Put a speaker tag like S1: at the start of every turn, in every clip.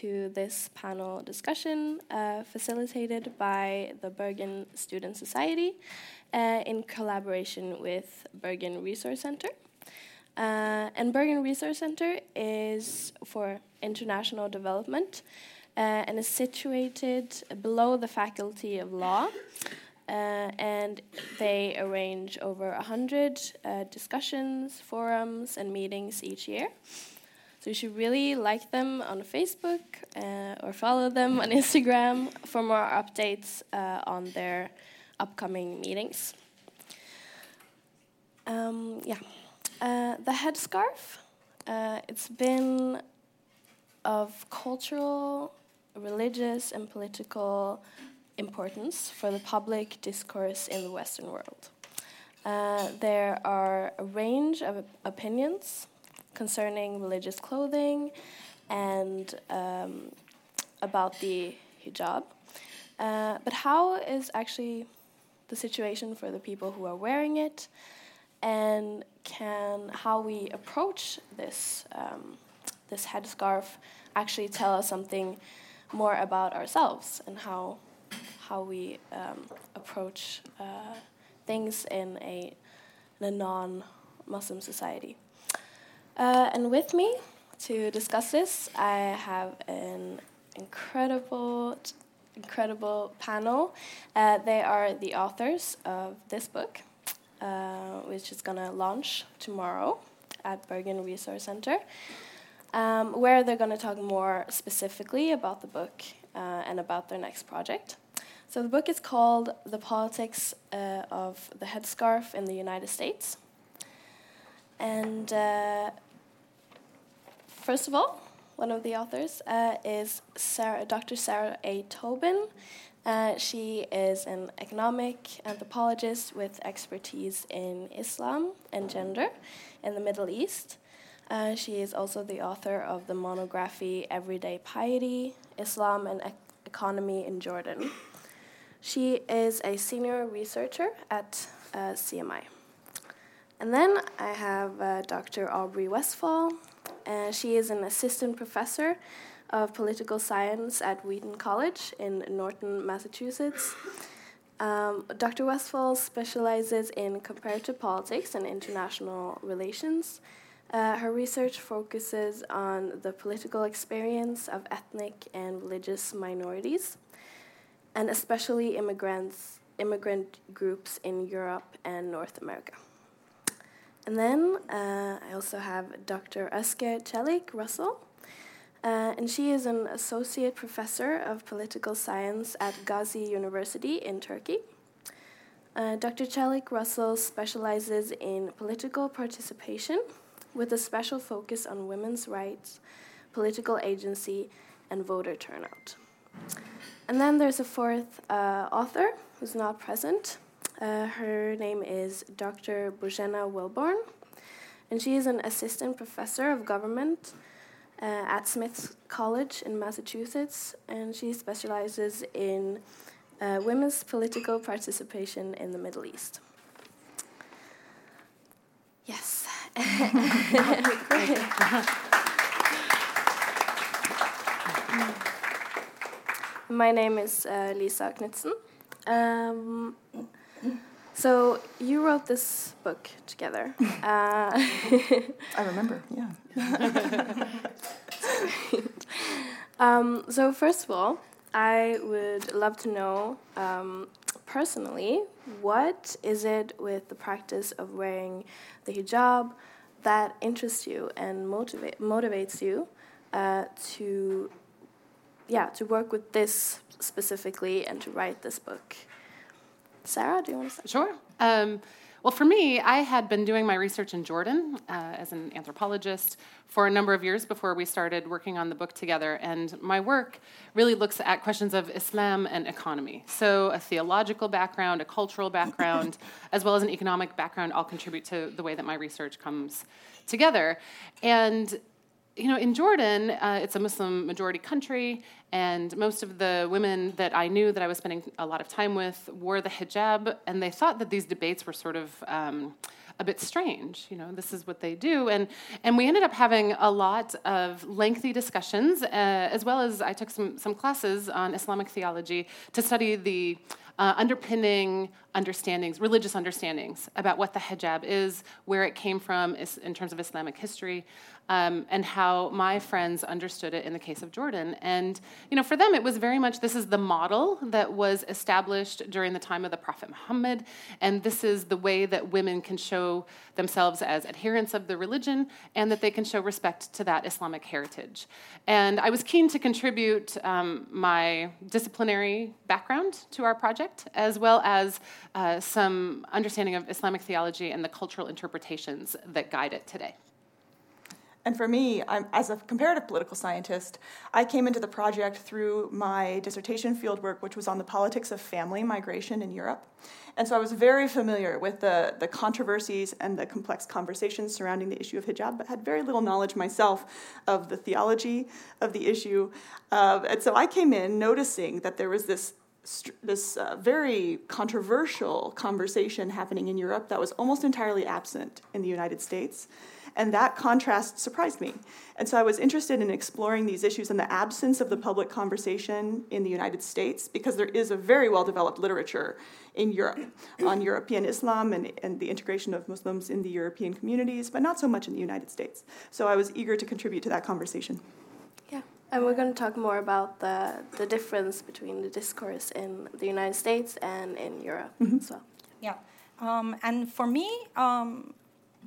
S1: to this panel discussion uh, facilitated by the Bergen Student Society uh, in collaboration with Bergen Resource Center. Uh, and Bergen Resource Center is for international development uh, and is situated below the Faculty of Law. Uh, and they arrange over 100 uh, discussions, forums, and meetings each year. So you should really like them on Facebook uh, or follow them on Instagram for more updates uh, on their upcoming meetings. Um, yeah, uh, the headscarf. Uh, it's been of cultural, religious, and political importance for the public discourse in the Western world. Uh, there are a range of opinions concerning religious clothing and um, about the hijab. Uh, but how is actually the situation for the people who are wearing it, and can how we approach this um, this headscarf actually tell us something more about ourselves and how how we um, approach uh, things in a, in a non-Muslim society. Uh, and with me to discuss this, I have an incredible, incredible panel. Uh, they are the authors of this book, uh, which is going to launch tomorrow at Bergen Resource Center, um, where they're going to talk more specifically about the book uh, and about their next project. So the book is called The Politics uh, of the Headscarf in the United States. And uh, First of all, one of the authors uh, is Sarah, Dr. Sarah A. Tobin. Uh, she is an economic anthropologist with expertise in Islam and gender in the Middle East. Uh, she is also the author of the monography Everyday Piety Islam and e Economy in Jordan. She is a senior researcher at uh, CMI. And then I have uh, Dr. Aubrey Westfall. Uh, she is an assistant professor of political science at Wheaton College in Norton, Massachusetts. Um, Dr. Westfall specializes in comparative politics and international relations. Uh, her research focuses on the political experience of ethnic and religious minorities, and especially immigrants, immigrant groups in Europe and North America. And then uh, I also have Dr. Özge Çelik Russell. Uh, and she is an associate professor of political science at Gazi University in Turkey. Uh, Dr. Çelik Russell specializes in political participation with a special focus on women's rights, political agency, and voter turnout. And then there's a fourth uh, author who's not present, uh, her name is Dr. Bozena Welborne, and she is an assistant professor of government uh, at Smith College in Massachusetts, and she specializes in uh, women's political participation in the Middle East. Yes. My name is uh, Lisa Knudsen. Um, so you wrote this book together. Uh,
S2: I remember, yeah.
S1: um, so first of all, I would love to know um, personally what is it with the practice of wearing the hijab that interests you and motivate motivates you uh, to yeah to work with this specifically and to write this book. Sarah, do you want to
S3: start? Sure. Um, well, for me, I had been doing my research in Jordan uh, as an anthropologist for a number of years before we started working on the book together. And my work really looks at questions of Islam and economy. So, a theological background, a cultural background, as well as an economic background all contribute to the way that my research comes together. And you know, in Jordan, uh, it's a Muslim majority country, and most of the women that I knew that I was spending a lot of time with wore the hijab, and they thought that these debates were sort of um, a bit strange. You know, this is what they do, and and we ended up having a lot of lengthy discussions, uh, as well as I took some some classes on Islamic theology to study the uh, underpinning understandings, religious understandings about what the hijab is, where it came from in terms of Islamic history, um, and how my friends understood it in the case of Jordan. And you know, for them, it was very much this is the model that was established during the time of the Prophet Muhammad, and this is the way that women can show themselves as adherents of the religion, and that they can show respect to that Islamic heritage. And I was keen to contribute um, my disciplinary background to our project, as well as uh, some understanding of Islamic theology and the cultural interpretations that guide it today.
S2: And for me, I'm, as a comparative political scientist, I came into the project through my dissertation fieldwork, which was on the politics of family migration in Europe. And so I was very familiar with the, the controversies and the complex conversations surrounding the issue of hijab, but had very little knowledge myself of the theology of the issue. Uh, and so I came in noticing that there was this this uh, very controversial conversation happening in Europe that was almost entirely absent in the United States. And that contrast surprised me. And so I was interested in exploring these issues in the absence of the public conversation in the United States, because there is a very well developed literature in Europe on European Islam and, and the integration of Muslims in the European communities, but not so much in the United States. So I was eager to contribute to that conversation.
S1: Yeah, and we're going to talk more about the, the difference between the discourse in the United States and in Europe mm-hmm. as well.
S4: Yeah. Um, and for me, um,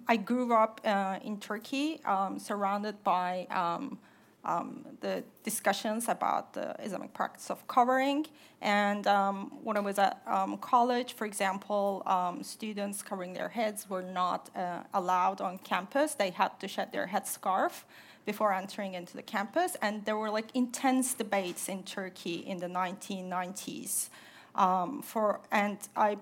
S4: I grew up uh, in Turkey, um, surrounded by um, um, the discussions about the Islamic practice of covering. And um, when I was at um, college, for example, um, students covering their heads were not uh, allowed on campus. They had to shed their headscarf before entering into the campus. And there were like intense debates in Turkey in the 1990s. for and I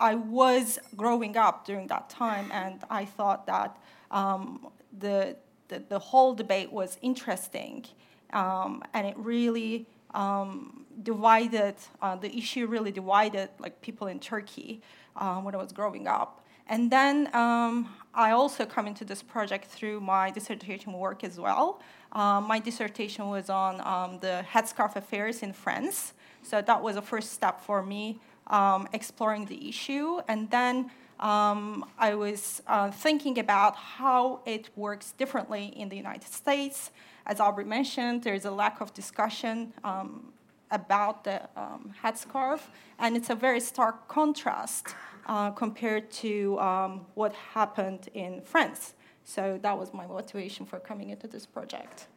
S4: I was growing up during that time, and I thought that um, the, the, the whole debate was interesting, um, and it really um, divided uh, the issue. Really divided like people in Turkey uh, when I was growing up, and then um, I also come into this project through my dissertation work as well. Um, my dissertation was on um, the headscarf affairs in France, so that was a first step for me um, exploring the issue. And then um, I was uh, thinking about how it works differently in the United States. As Aubrey mentioned, there's a lack of discussion um, about the um, headscarf, and it's a very stark contrast uh, compared to um, what happened in France. So that was my motivation for coming into this project.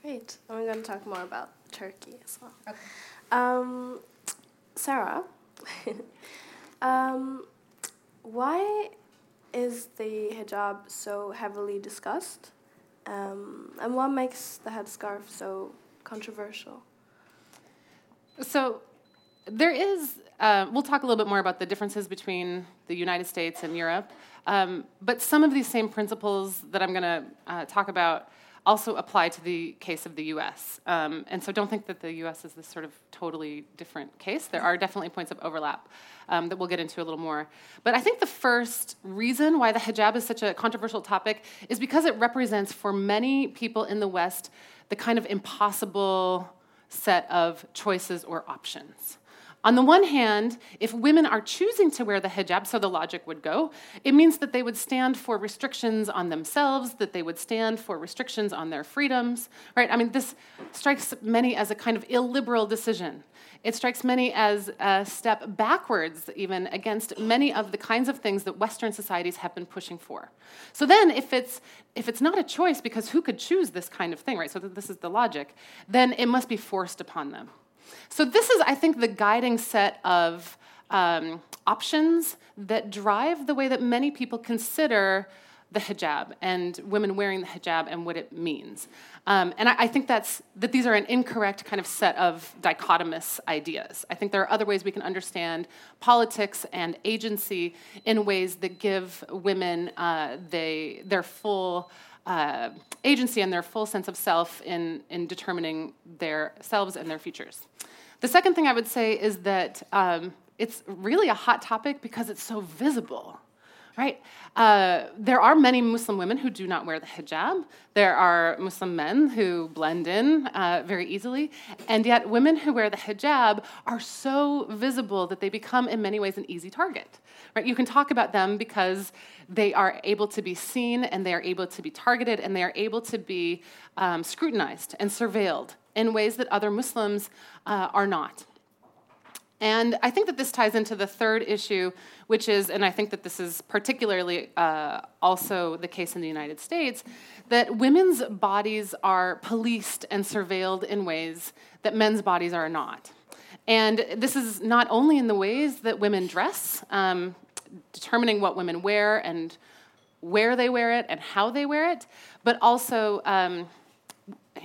S1: Great. And we're going to talk more about Turkey as well. Okay. Um, Sarah, um, why is the hijab so heavily discussed? Um, and what makes the headscarf so controversial?
S3: So, there is, uh, we'll talk a little bit more about the differences between the United States and Europe, um, but some of these same principles that I'm going to uh, talk about also apply to the case of the US. Um, and so don't think that the US is this sort of totally different case. There are definitely points of overlap um, that we'll get into a little more. But I think the first reason why the hijab is such a controversial topic is because it represents for many people in the West the kind of impossible set of choices or options. On the one hand, if women are choosing to wear the hijab, so the logic would go, it means that they would stand for restrictions on themselves, that they would stand for restrictions on their freedoms, right? I mean, this strikes many as a kind of illiberal decision. It strikes many as a step backwards, even against many of the kinds of things that Western societies have been pushing for. So then, if it's if it's not a choice, because who could choose this kind of thing, right? So this is the logic. Then it must be forced upon them. So, this is, I think, the guiding set of um, options that drive the way that many people consider the hijab and women wearing the hijab and what it means. Um, and I, I, think that's that these are an incorrect kind of set of dichotomous ideas. I think there are other ways we can understand politics and agency in ways that give women uh, they, their full uh, agency and their full sense of self in, in determining their selves and their futures. The second thing I would say is that um, it's really a hot topic because it's so visible. Right. Uh, there are many Muslim women who do not wear the hijab. There are Muslim men who blend in uh, very easily. And yet, women who wear the hijab are so visible that they become, in many ways, an easy target. Right? You can talk about them because they are able to be seen and they are able to be targeted and they are able to be um, scrutinized and surveilled in ways that other Muslims uh, are not. And I think that this ties into the third issue, which is, and I think that this is particularly uh, also the case in the United States, that women's bodies are policed and surveilled in ways that men's bodies are not. And this is not only in the ways that women dress, um, determining what women wear and where they wear it and how they wear it, but also um,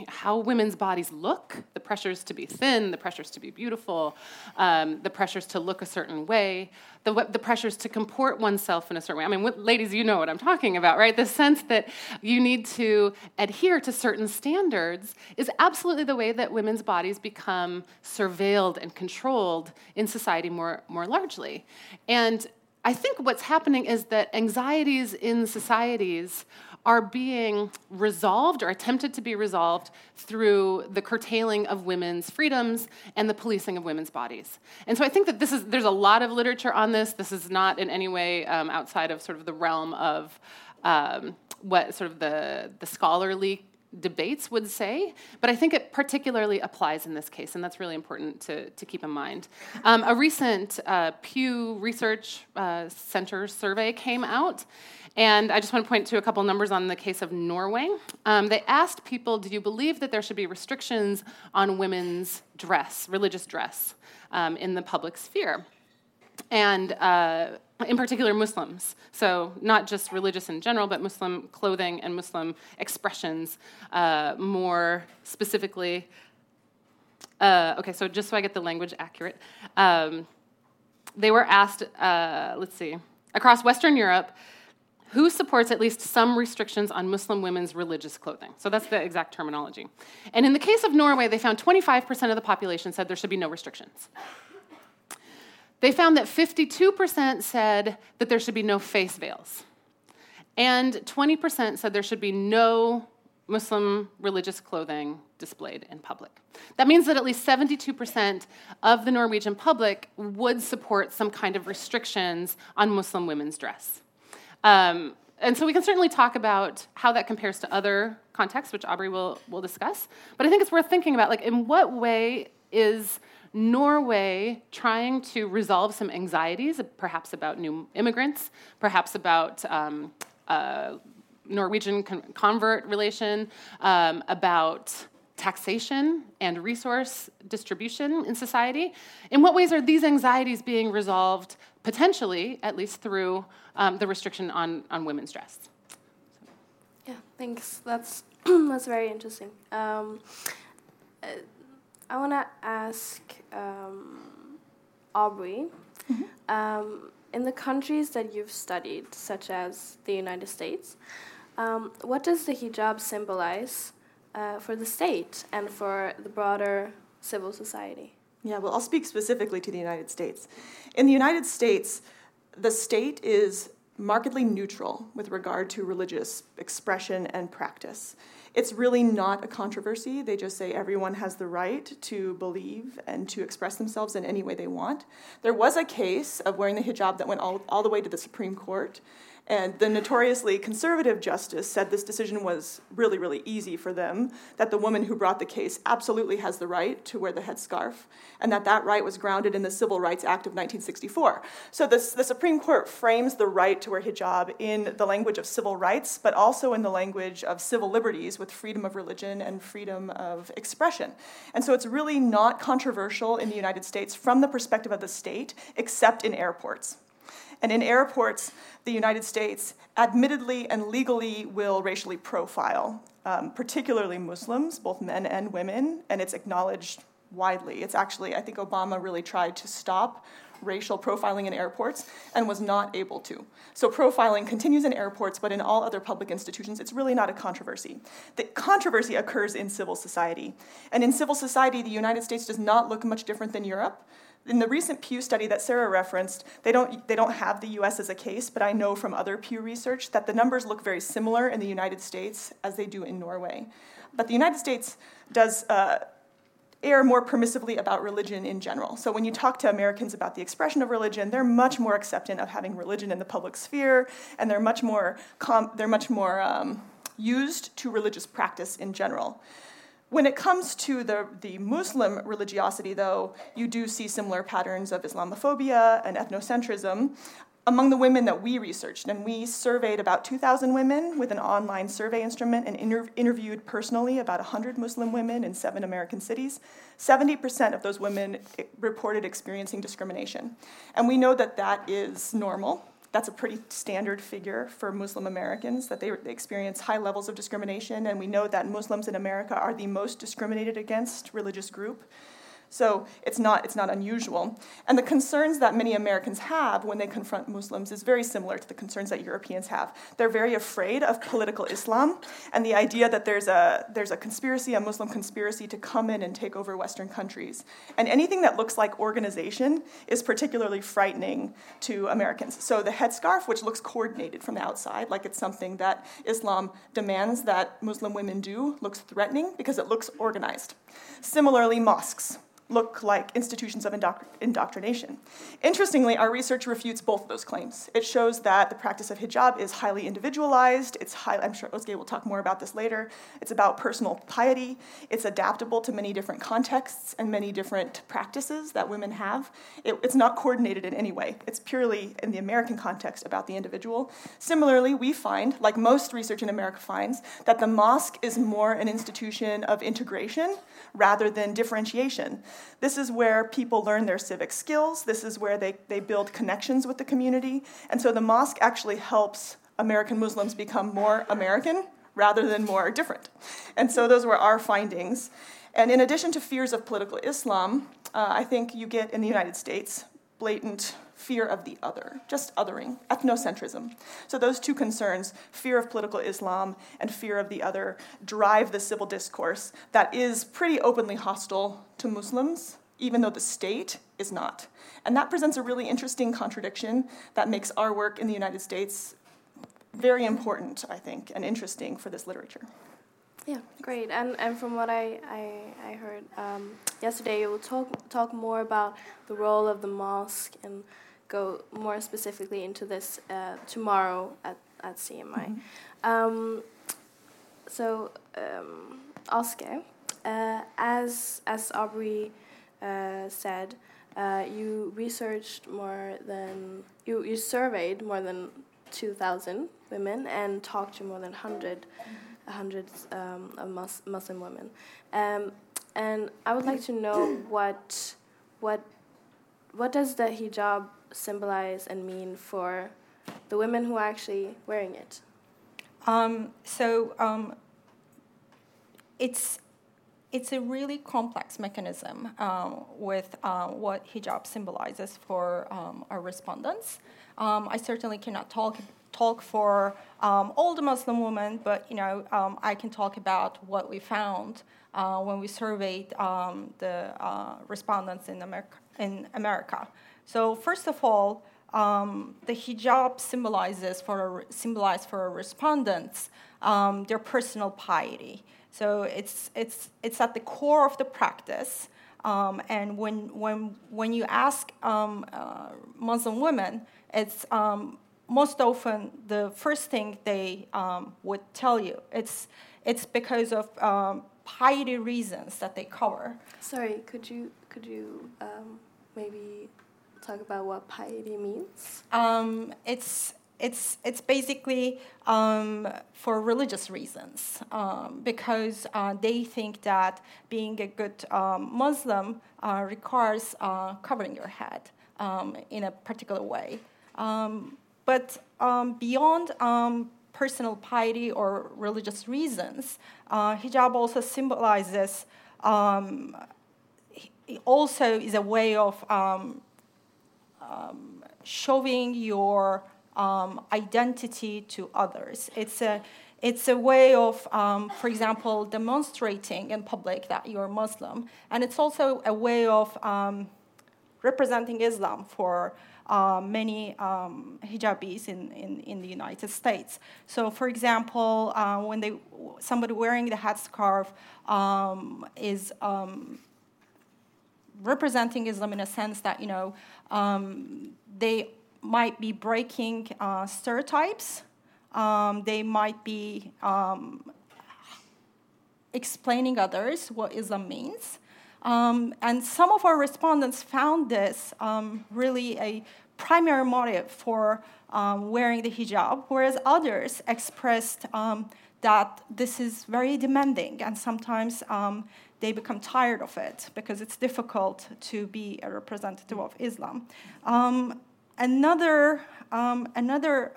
S3: how women's bodies look the pressures to be thin, the pressures to be beautiful, um, the pressures to look a certain way, the, the pressures to comport oneself in a certain way. I mean, what, ladies, you know what I'm talking about, right? The sense that you need to adhere to certain standards is absolutely the way that women's bodies become surveilled and controlled in society more, more largely. And I think what's happening is that anxieties in societies are being resolved or attempted to be resolved through the curtailing of women's freedoms and the policing of women's bodies. And so I think that this is there's a lot of literature on this. This is not in any way um, outside of sort of the realm of um, what sort of the the scholarly debates would say, but I think it particularly applies in this case, and that's really important to, to keep in mind. Um, a recent uh, Pew Research uh, Center survey came out, and I just want to point to a couple numbers on the case of Norway. Um, they asked people, do you believe that there should be restrictions on women's dress, religious dress, um, in the public sphere? And uh, in particular, Muslims. So, not just religious in general, but Muslim clothing and Muslim expressions uh, more specifically. Uh, okay, so just so I get the language accurate, um, they were asked, uh, let's see, across Western Europe, who supports at least some restrictions on Muslim women's religious clothing. So that's the exact terminology. And in the case of Norway, they found 25% of the population said there should be no restrictions. They found that 52% said that there should be no face veils. And 20% said there should be no Muslim religious clothing displayed in public. That means that at least 72% of the Norwegian public would support some kind of restrictions on Muslim women's dress. Um, and so we can certainly talk about how that compares to other contexts, which Aubrey will, will discuss. But I think it's worth thinking about, like, in what way is Norway trying to resolve some anxieties, perhaps about new immigrants, perhaps about um, uh, Norwegian con- convert relation, um, about taxation and resource distribution in society. In what ways are these anxieties being resolved, potentially, at least through um, the restriction on, on women's dress.
S1: Yeah, thanks. That's that's very interesting. Um, uh, I want to ask um, Aubrey. Mm-hmm. Um, in the countries that you've studied, such as the United States, um, what does the hijab symbolize uh, for the state and for the broader civil society?
S2: Yeah, well, I'll speak specifically to the United States. In the United States, the state is markedly neutral with regard to religious expression and practice. It's really not a controversy. They just say everyone has the right to believe and to express themselves in any way they want. There was a case of wearing the hijab that went all, all the way to the Supreme Court. And the notoriously conservative justice said this decision was really, really easy for them, that the woman who brought the case absolutely has the right to wear the headscarf, and that that right was grounded in the Civil Rights Act of 1964. So this, the Supreme Court frames the right to wear hijab in the language of civil rights, but also in the language of civil liberties with freedom of religion and freedom of expression. And so it's really not controversial in the United States from the perspective of the state, except in airports. And in airports, the United States admittedly and legally will racially profile, um, particularly Muslims, both men and women, and it's acknowledged widely. It's actually, I think Obama really tried to stop racial profiling in airports and was not able to. So profiling continues in airports, but in all other public institutions, it's really not a controversy. The controversy occurs in civil society. And in civil society, the United States does not look much different than Europe in the recent Pew study that Sarah referenced, they don't, they don't have the US as a case, but I know from other Pew research that the numbers look very similar in the United States as they do in Norway. But the United States does uh, err more permissively about religion in general. So when you talk to Americans about the expression of religion, they're much more acceptant of having religion in the public sphere, and they're much more, com- they're much more um, used to religious practice in general. When it comes to the, the Muslim religiosity, though, you do see similar patterns of Islamophobia and ethnocentrism among the women that we researched. And we surveyed about 2,000 women with an online survey instrument and inter- interviewed personally about 100 Muslim women in seven American cities. 70% of those women reported experiencing discrimination. And we know that that is normal that's a pretty standard figure for Muslim Americans, that they, experience high levels of discrimination, and we know that Muslims in America are the most discriminated against religious group. So it's not, it's not unusual. And the concerns that many Americans have when they confront Muslims is very similar to the concerns that Europeans have. They're very afraid of political Islam and the idea that there's a, there's a conspiracy, a Muslim conspiracy, to come in and take over Western countries. And anything that looks like organization is particularly frightening to Americans. So the headscarf, which looks coordinated from the outside, like it's something that Islam demands that Muslim women do, looks threatening because it looks organized. Similarly, mosques look like institutions of indoctrination. Interestingly, our research refutes both of those claims. It shows that the practice of hijab is highly individualized. It's high, I'm sure Özge will talk more about this later. It's about personal piety. It's adaptable to many different contexts and many different practices that women have. It, it's not coordinated in any way. It's purely, in the American context, about the individual. Similarly, we find, like most research in America finds, that the mosque is more an institution of integration rather than differentiation. This is where people learn their civic skills, this is where they, they build connections with the community. And so the mosque actually helps American Muslims become more American rather than more different. And so those were our findings. And in addition to fears of political Islam, uh, I think you get in the United States blatant fear of the other, just othering, ethnocentrism. So, those two concerns, fear of political Islam and fear of the other, drive the civil discourse that is pretty openly hostile to Muslims, even though the state is not. And that presents a really interesting contradiction that makes our work in the United States very important, I think, and interesting for this literature.
S1: Yeah, great. And and from what I I, I heard um, yesterday, you will talk talk more about the role of the mosque and go more specifically into this uh, tomorrow at at CMI. Mm -hmm. um, so, um, Özge, uh, as as Aubrey uh, said, uh, you researched more than you you surveyed more than two thousand women and talked to more than hundred. Mm -hmm hundreds um, of Mus Muslim women. Um, and I would like to know what, what, what does the hijab symbolize and mean for the women who are actually wearing it?
S4: Um, so um, it's it's a really complex mechanism um, with uh, what hijab symbolizes for um, our respondents. I certainly cannot talk talk for um, all the Muslim women, but you know, um, I can talk about what we found uh, when we surveyed um, the uh, respondents in America, in America. So first of all, um, the hijab symbolizes for symbolize for respondents um, their personal piety. So it's it's it's at the core of the practice. Um, and when when when you ask um, uh, Muslim women, it's um, most often the first thing they um, would tell you it's it's because of um, piety reasons that they cover.
S1: Sorry, could you could you um, maybe talk about what piety means?
S4: Um, it's it's it's basically um, for religious reasons um, because uh, they think that being a good um, Muslim uh, requires uh, covering your head um, in a particular way. Um, but um, beyond um, personal piety or religious reasons, uh, hijab also symbolizes, um, also is a way of um, um, showing your um, identity to others. It's a it's a way of, um, for example, demonstrating in public that you're Muslim, and it's also a way of representing Islam for uh, many um, hijabis in, in, in the United States. So, for example, uh, when they somebody wearing the headscarf um, is um, representing Islam in a sense that you know um, they might be breaking uh, stereotypes. Um, they might be explaining others what Islam means. Um, and some of our respondents found this um, really a primary motive for um, wearing the hijab, whereas others expressed um, that this is very demanding and sometimes um, they become tired of it because it's difficult to be a representative of Islam. Um, another, another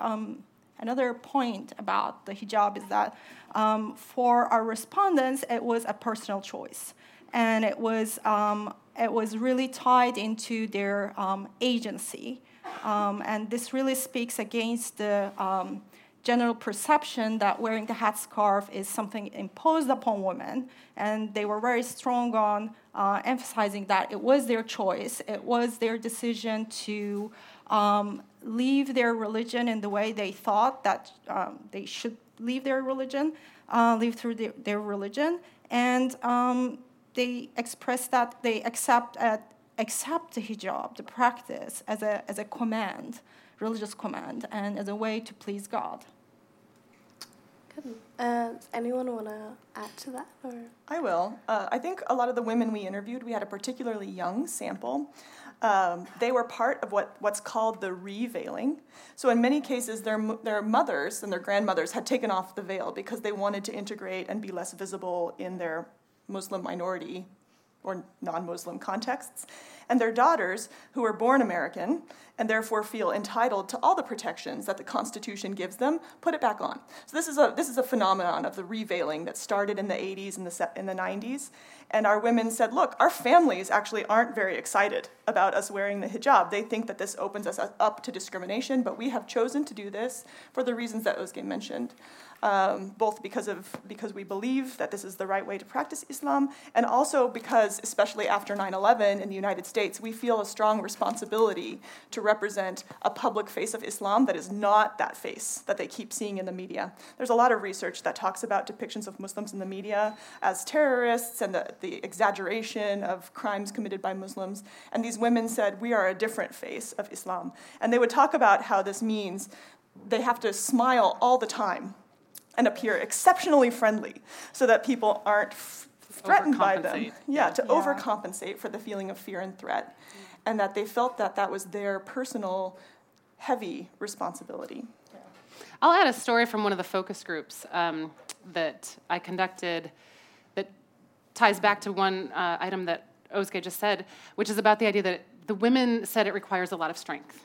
S4: Another point about the hijab is that um, for our respondents, it was a personal choice and it was um, it was really tied into their um, agency, um, and this really speaks against the um, general perception that wearing the headscarf is something imposed upon women, and they were very strong on uh, emphasizing that it was their choice, it was their decision to um, leave their religion in the way they thought that um, they should leave their religion, uh, live through their, their religion, and um, they express that they accept uh, accept the hijab, the practice, as a as a command, religious command, and as a way to please God.
S1: Good. Uh, anyone want to add to that? Or?
S2: I will. Uh, I think a lot of the women we interviewed, we had a particularly young sample. Um, they were part of what, what's called the reveiling. So, in many cases, their, their mothers and their grandmothers had taken off the veil because they wanted to integrate and be less visible in their Muslim minority or non Muslim contexts, and their daughters, who were born American and therefore feel entitled to all the protections that the Constitution gives them, put it back on. So, this is a, this is a phenomenon of the reveiling that started in the 80s and the, in the 90s. And our women said, look, our families actually aren't very excited about us wearing the hijab. They think that this opens us up to discrimination, but we have chosen to do this for the reasons that Özge mentioned um, both because of because we believe that this is the right way to practice Islam, and also because, especially after 9/11 in the United States, we feel a strong responsibility to represent a public face of Islam that is not that face that they keep seeing in the media. There's a lot of research that talks about depictions of Muslims in the media as terrorists and the, the exaggeration of crimes committed by Muslims. And these women said, We are a different face of Islam. And they would talk about how this means they have to smile all the time and appear exceptionally friendly so that people aren't f- threatened by them. Yeah, yeah. to yeah. overcompensate for the feeling of fear and threat. And that they felt that that was their personal, heavy responsibility.
S3: I'll add a story from one of the focus groups um, that I conducted that ties back to one uh, item that Özge just said, which is about the idea that the women said it requires a lot of strength.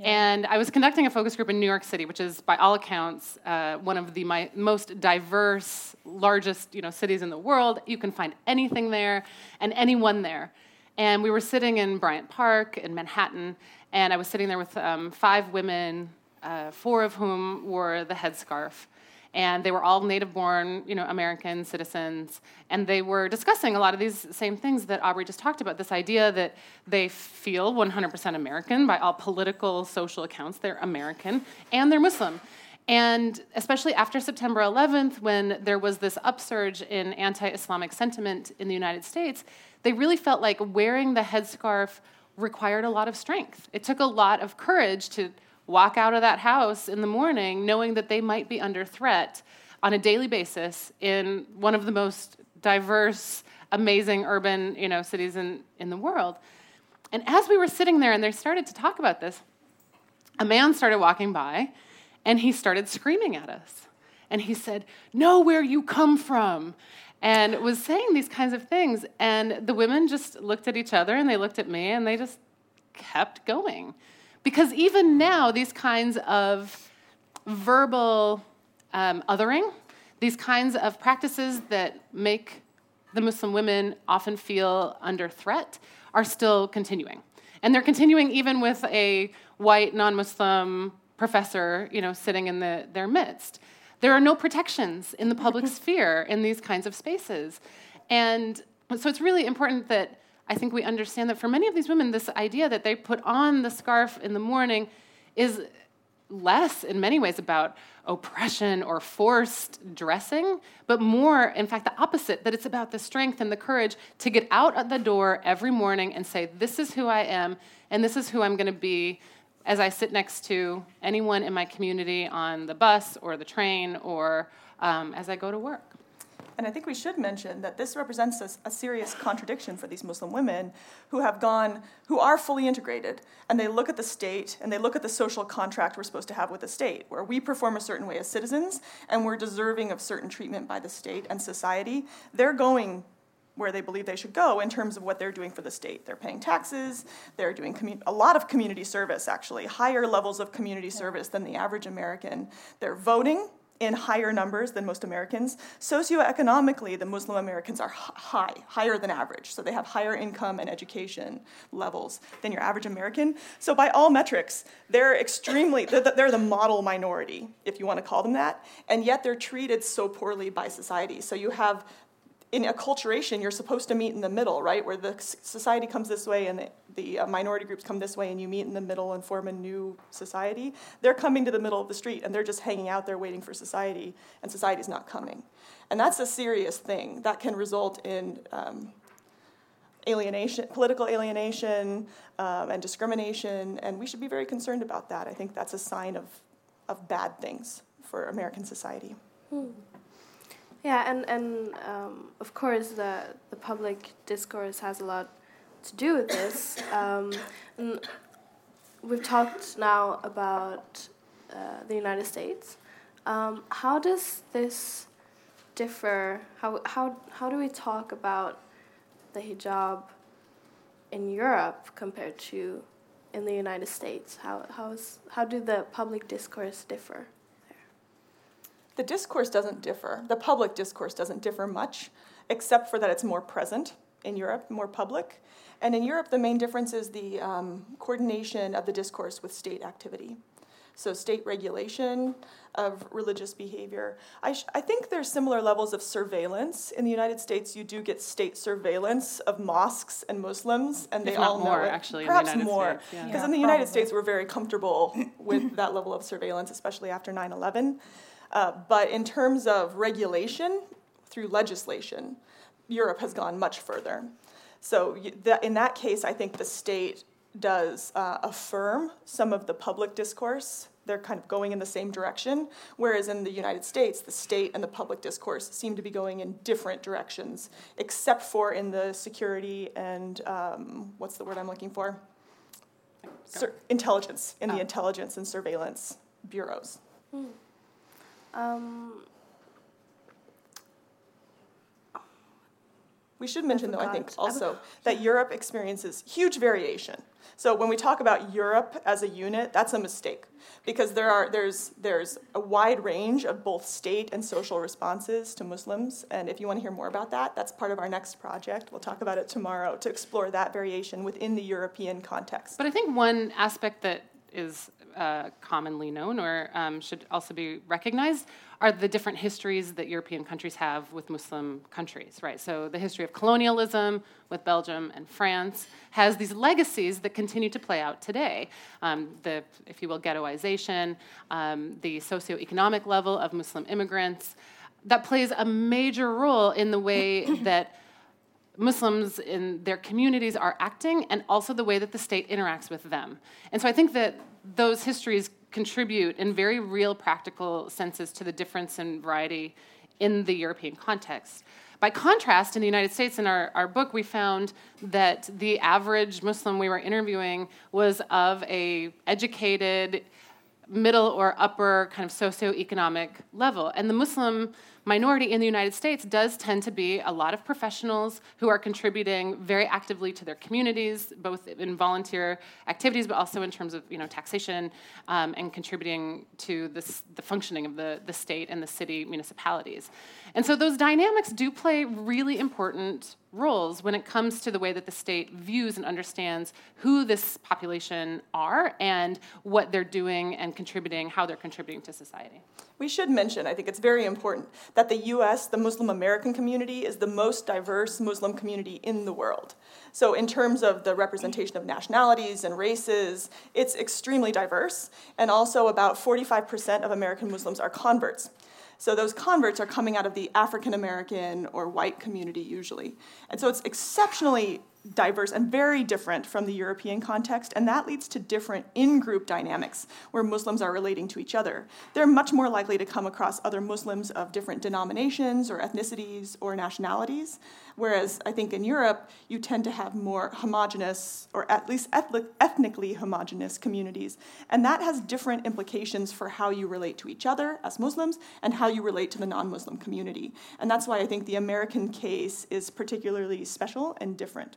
S3: And I was conducting a focus group in New York City, which is, by all accounts, uh, one of the my, most diverse, largest you know, cities in the world. You can find anything there and anyone there. And we were sitting in Bryant Park in Manhattan, and I was sitting there with um, five women, uh, four of whom wore the headscarf and they were all native born you know american citizens and they were discussing a lot of these same things that aubrey just talked about this idea that they feel 100% american by all political social accounts they're american and they're muslim and especially after September 11th, when there was this upsurge in anti Islamic sentiment in the United States, they really felt like wearing the headscarf required a lot of strength. It took a lot of courage to walk out of that house in the morning knowing that they might be under threat on a daily basis in one of the most diverse, amazing urban you know, cities in, in the world. And as we were sitting there and they started to talk about this, a man started walking by and he started screaming at us. And he said, Know where you come from. And was saying these kinds of things. And the women just looked at each other and they looked at me and they just kept going. Because even now, these kinds of verbal um, othering, these kinds of practices that make the Muslim women often feel under threat, are still continuing. And they're continuing even with a white non Muslim professor you know, sitting in the, their midst. There are no protections in the public sphere in these kinds of spaces. And so it's really important that I think we understand that for many of these women, this idea that they put on the scarf in the morning is less, in many ways, about oppression or forced dressing, but more, in fact, the opposite that it's about the strength and the courage to get out at the door every morning and say, This is who I am, and this is who I'm going to be as I sit next to anyone in my community on the bus or the train or um, as I go to work.
S2: And I think we should mention that this represents a, a, serious contradiction for these Muslim women who have gone, who are fully integrated, and they look at the state and they look at the social contract we're supposed to have with the state, where we perform a certain way as citizens and we're deserving of certain treatment by the state and society. They're going where they believe they should go in terms of what they're doing for the state. They're paying taxes, they're doing commu- a lot of community service, actually, higher levels of community service than the average American. They're voting in higher numbers than most Americans. Socioeconomically, the Muslim Americans are high, higher than average. So they have higher income and education levels than your average American. So by all metrics, they're extremely, they're the, they're the model minority, if you want to call them that. And yet they're treated so poorly by society. So you have in acculturation, you're supposed to meet in the middle, right? Where the society comes this way and the, uh, minority groups come this way, and you meet in the middle and form a new society. They're coming to the middle of the street and they're just hanging out there waiting for society, and society's not coming. And that's a serious thing that can result in um, alienation, political alienation, um, and discrimination, and we should be very concerned about that. I think that's a sign of, of bad things for American society. Hmm.
S1: Yeah, and and um, of course the the public discourse has a lot to do with this. Um, and we've talked now about uh, the United States. Um, how does this differ? How how how do we talk about the hijab in Europe compared to in the United States? How how is how do the public discourse differ?
S2: The discourse doesn't differ. The public discourse doesn't differ much, except for that it's more present in Europe, more public. And in Europe, the main difference is the um, coordination of the discourse with state activity. So, state regulation of religious behavior. I, sh- I think there's similar levels of surveillance. In the United States, you do get state surveillance of mosques and Muslims, and they
S3: if
S2: all
S3: more,
S2: know it.
S3: Actually,
S2: Perhaps
S3: more,
S2: because
S3: yeah.
S2: yeah, in the United States, we're very comfortable with that level of surveillance, especially after 9 11. Uh, but in terms of regulation through legislation, Europe has gone much further. So in that case, I think the state does uh, affirm some of the public discourse. They're kind of going in the same direction, whereas in the United States, the state and the public discourse seem to be going in different directions, except for in the security and um, what's the word I'm looking for? Sur- intelligence, in oh. the intelligence and surveillance bureaus. Hmm. Um, we should mention, though, I think also that Europe experiences huge variation. So when we talk about Europe as a unit, that's a mistake because there are there's there's a wide range of both state and social responses to Muslims. And if you want to hear more about that, that's part of our next project. We'll talk about it tomorrow to explore that variation within the European context.
S3: But I think one aspect that is uh, commonly known or um, should also be recognized are the different histories that European countries have with Muslim countries, right? So the history of colonialism with Belgium and France has these legacies that continue to play out today. Um, the, if you will, ghettoization, um, the socioeconomic level of Muslim immigrants, that plays a major role in the way that Muslims in their communities are acting and also the way that the state interacts with them. And so I think that those histories contribute in very real practical senses to the difference and variety in the European context. By contrast, in the United States, in our, our book, we found that the average Muslim we were interviewing was of a educated, middle or upper kind of socioeconomic level. And the Muslim minority in the United States does tend to be a lot of professionals who are contributing very actively to their communities, both in volunteer activities, but also in terms of you know taxation um, and contributing to this, the functioning of the, the state and the city municipalities. And so those dynamics do play really important roles when it comes to the way that the state views and understands who this population are and what they're doing and contributing, how they're contributing to society.
S2: We should mention, I think it's very important, that the US, the Muslim American community, is the most diverse Muslim community in the world. So, in terms of the representation of nationalities and races, it's extremely diverse. And also, about 45% of American Muslims are converts. So those converts are coming out of the African American or white community usually. And so it's exceptionally diverse and very different from the European context, and that leads to different in group dynamics where Muslims are relating to each other. They're much more likely to come across other Muslims of different denominations or ethnicities or nationalities, whereas I think in Europe, you tend to have more homogenous or at least ethnically homogenous communities, and that has different implications for how you relate to each other as Muslims and how you relate to the non Muslim community. And that's why I think the American case is particularly special and different.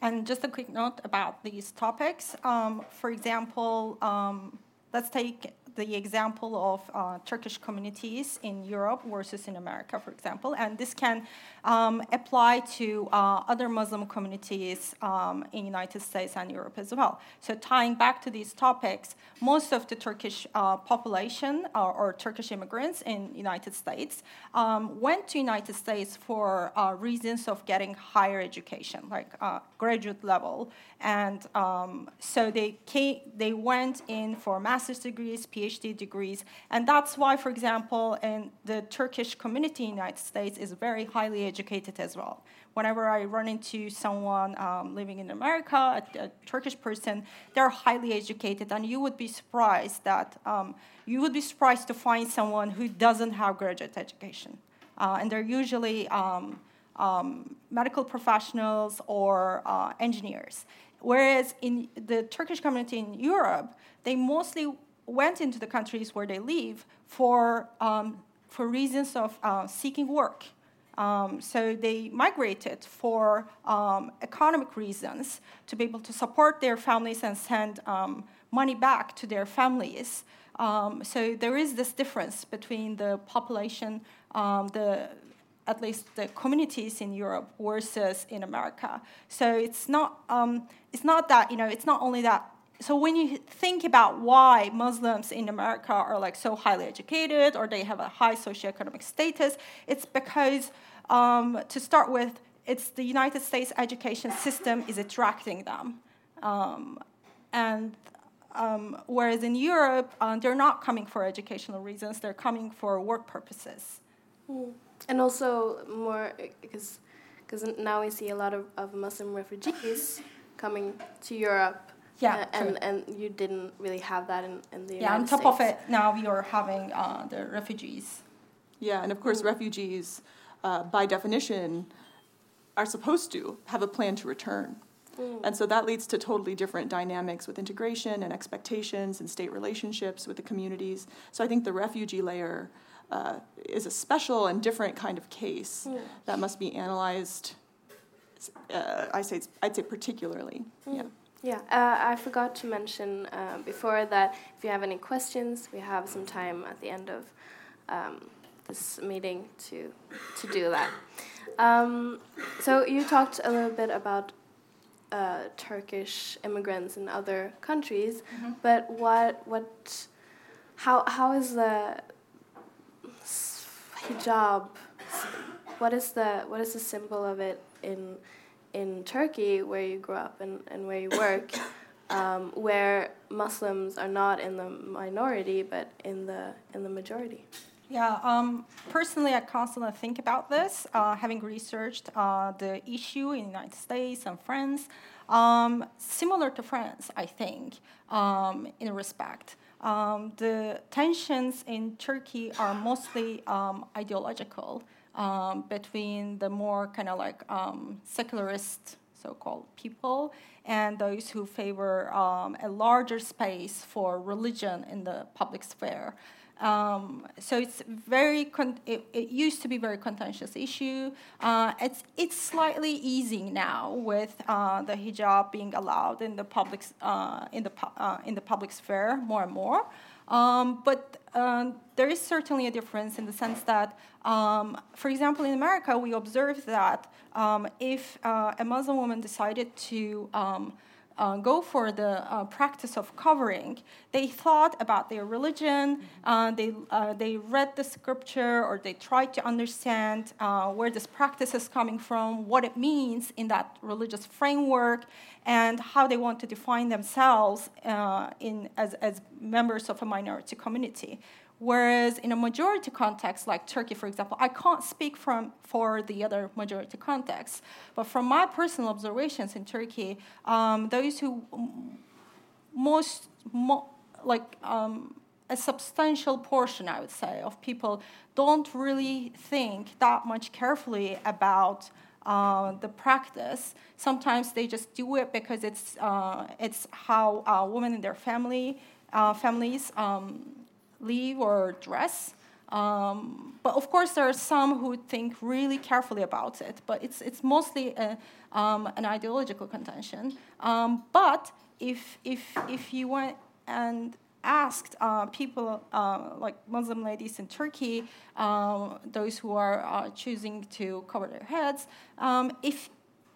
S4: And just a quick note about these topics. Um, for example, um, let's take the example of uh, Turkish communities in Europe versus in America, for example, and this can um, apply to uh, other Muslim communities um, in United States and Europe as well. So tying back to these topics, most of the Turkish uh, population or, or, Turkish immigrants in United States um, went to United States for uh, reasons of getting higher education, like uh, graduate level, and um, so they came, they went in for master's degrees, PhD degrees, and that's why, for example, in the Turkish community in the United States is very highly educated as well. Whenever I run into someone um, living in America, a, a, Turkish person, they're highly educated, and you would be surprised that um, you would be surprised to find someone who doesn't have graduate education, uh, and they're usually um, um medical professionals or uh, engineers. Whereas in the Turkish community in Europe, they mostly went into the countries where they live for, um, for reasons of uh, seeking work. Um, so they migrated for um, economic reasons to be able to support their families and send um, money back to their families. Um, so there is this difference between the population, um, the at least the communities in Europe versus in America. So it's not um, it's not that you know it's not only that. So when you think about why Muslims in America are like so highly educated or they have a high socioeconomic status, it's because um, to start with, it's the United States education system is attracting them, um, and um, whereas in Europe, uh, they're not coming for educational reasons; they're coming for work purposes.
S1: Mm and also more because because now we see a lot of, of Muslim refugees coming to Europe.
S4: Yeah,
S1: uh, and and you didn't really have that in, in the
S4: yeah.
S1: United
S4: on top
S1: States.
S4: of it, now we are having uh, the refugees.
S2: Yeah, and of course, refugees, uh, by definition, are supposed to have a plan to return. Mm. And so that leads to totally different dynamics with integration and expectations and state relationships with the communities. So I think the refugee layer uh, is a special and different kind of case mm. that must be analyzed. Uh, I say I'd say particularly. Mm. Yeah.
S1: Yeah, uh, I forgot to mention uh, before that if you have any questions, we have some time at the end of um, this meeting to to do that. Um, so you talked a little bit about uh, Turkish immigrants in other countries, mm-hmm. but what what how how is the hijab. What is the what is the symbol of it in in Turkey, where you grew up and, and where you work, um, where Muslims are not in the minority but in the in the majority?
S4: Yeah, um, personally, I constantly think about this, uh, having researched uh, the issue in the United States and France. Um, similar to France, I think, um, in respect. Um, the tensions in Turkey are mostly um, ideological um, between the more kind of like um, secularist so-called people and those who favor um, a larger space for religion in the public sphere. Um, so it's very con- it, it, used to be very contentious issue. Uh, it's it's slightly easing now with uh, the hijab being allowed in the public uh, in the uh, in the public sphere more and more. Um, but um, there is certainly a difference in the sense that, um, for example, in America, we observed that um, if uh, a Muslim woman decided to um, uh, go for the uh, practice of covering, they thought about their religion, uh, they, uh, they read the scripture, or they tried to understand uh, where this practice is coming from, what it means in that religious framework, and how they want to define themselves uh, in, as, as members of a minority community. Whereas in a majority context, like Turkey, for example, I can't speak from, for the other majority contexts, but from my personal observations in Turkey, um, those who most, mo- like um, a substantial portion, I would say, of people don't really think that much carefully about uh, the practice. Sometimes they just do it because it's, uh, it's how uh, women in their family, uh, families um, leave or dress. Um, but of course, there are some who think really carefully about it. But it's it's mostly a, um, an ideological contention. Um, but if if if you went and asked uh, people uh, like Muslim ladies in Turkey, uh, those who are uh, choosing to cover their heads, um, if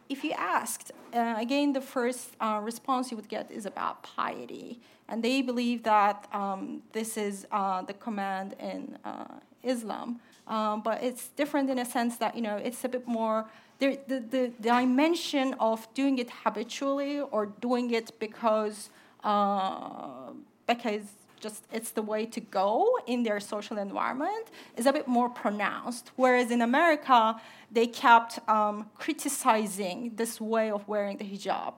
S4: if you asked, uh, again, the first uh, response you would get is about piety. And they believe that um, this is uh, the command in uh, Islam. Um, but it's different in a sense that, you know, it's a bit more, the, the, the dimension of doing it habitually or doing it because, uh, because just it's the way to go in their social environment is a bit more pronounced. Whereas in America, they kept um, criticizing this way of wearing the hijab.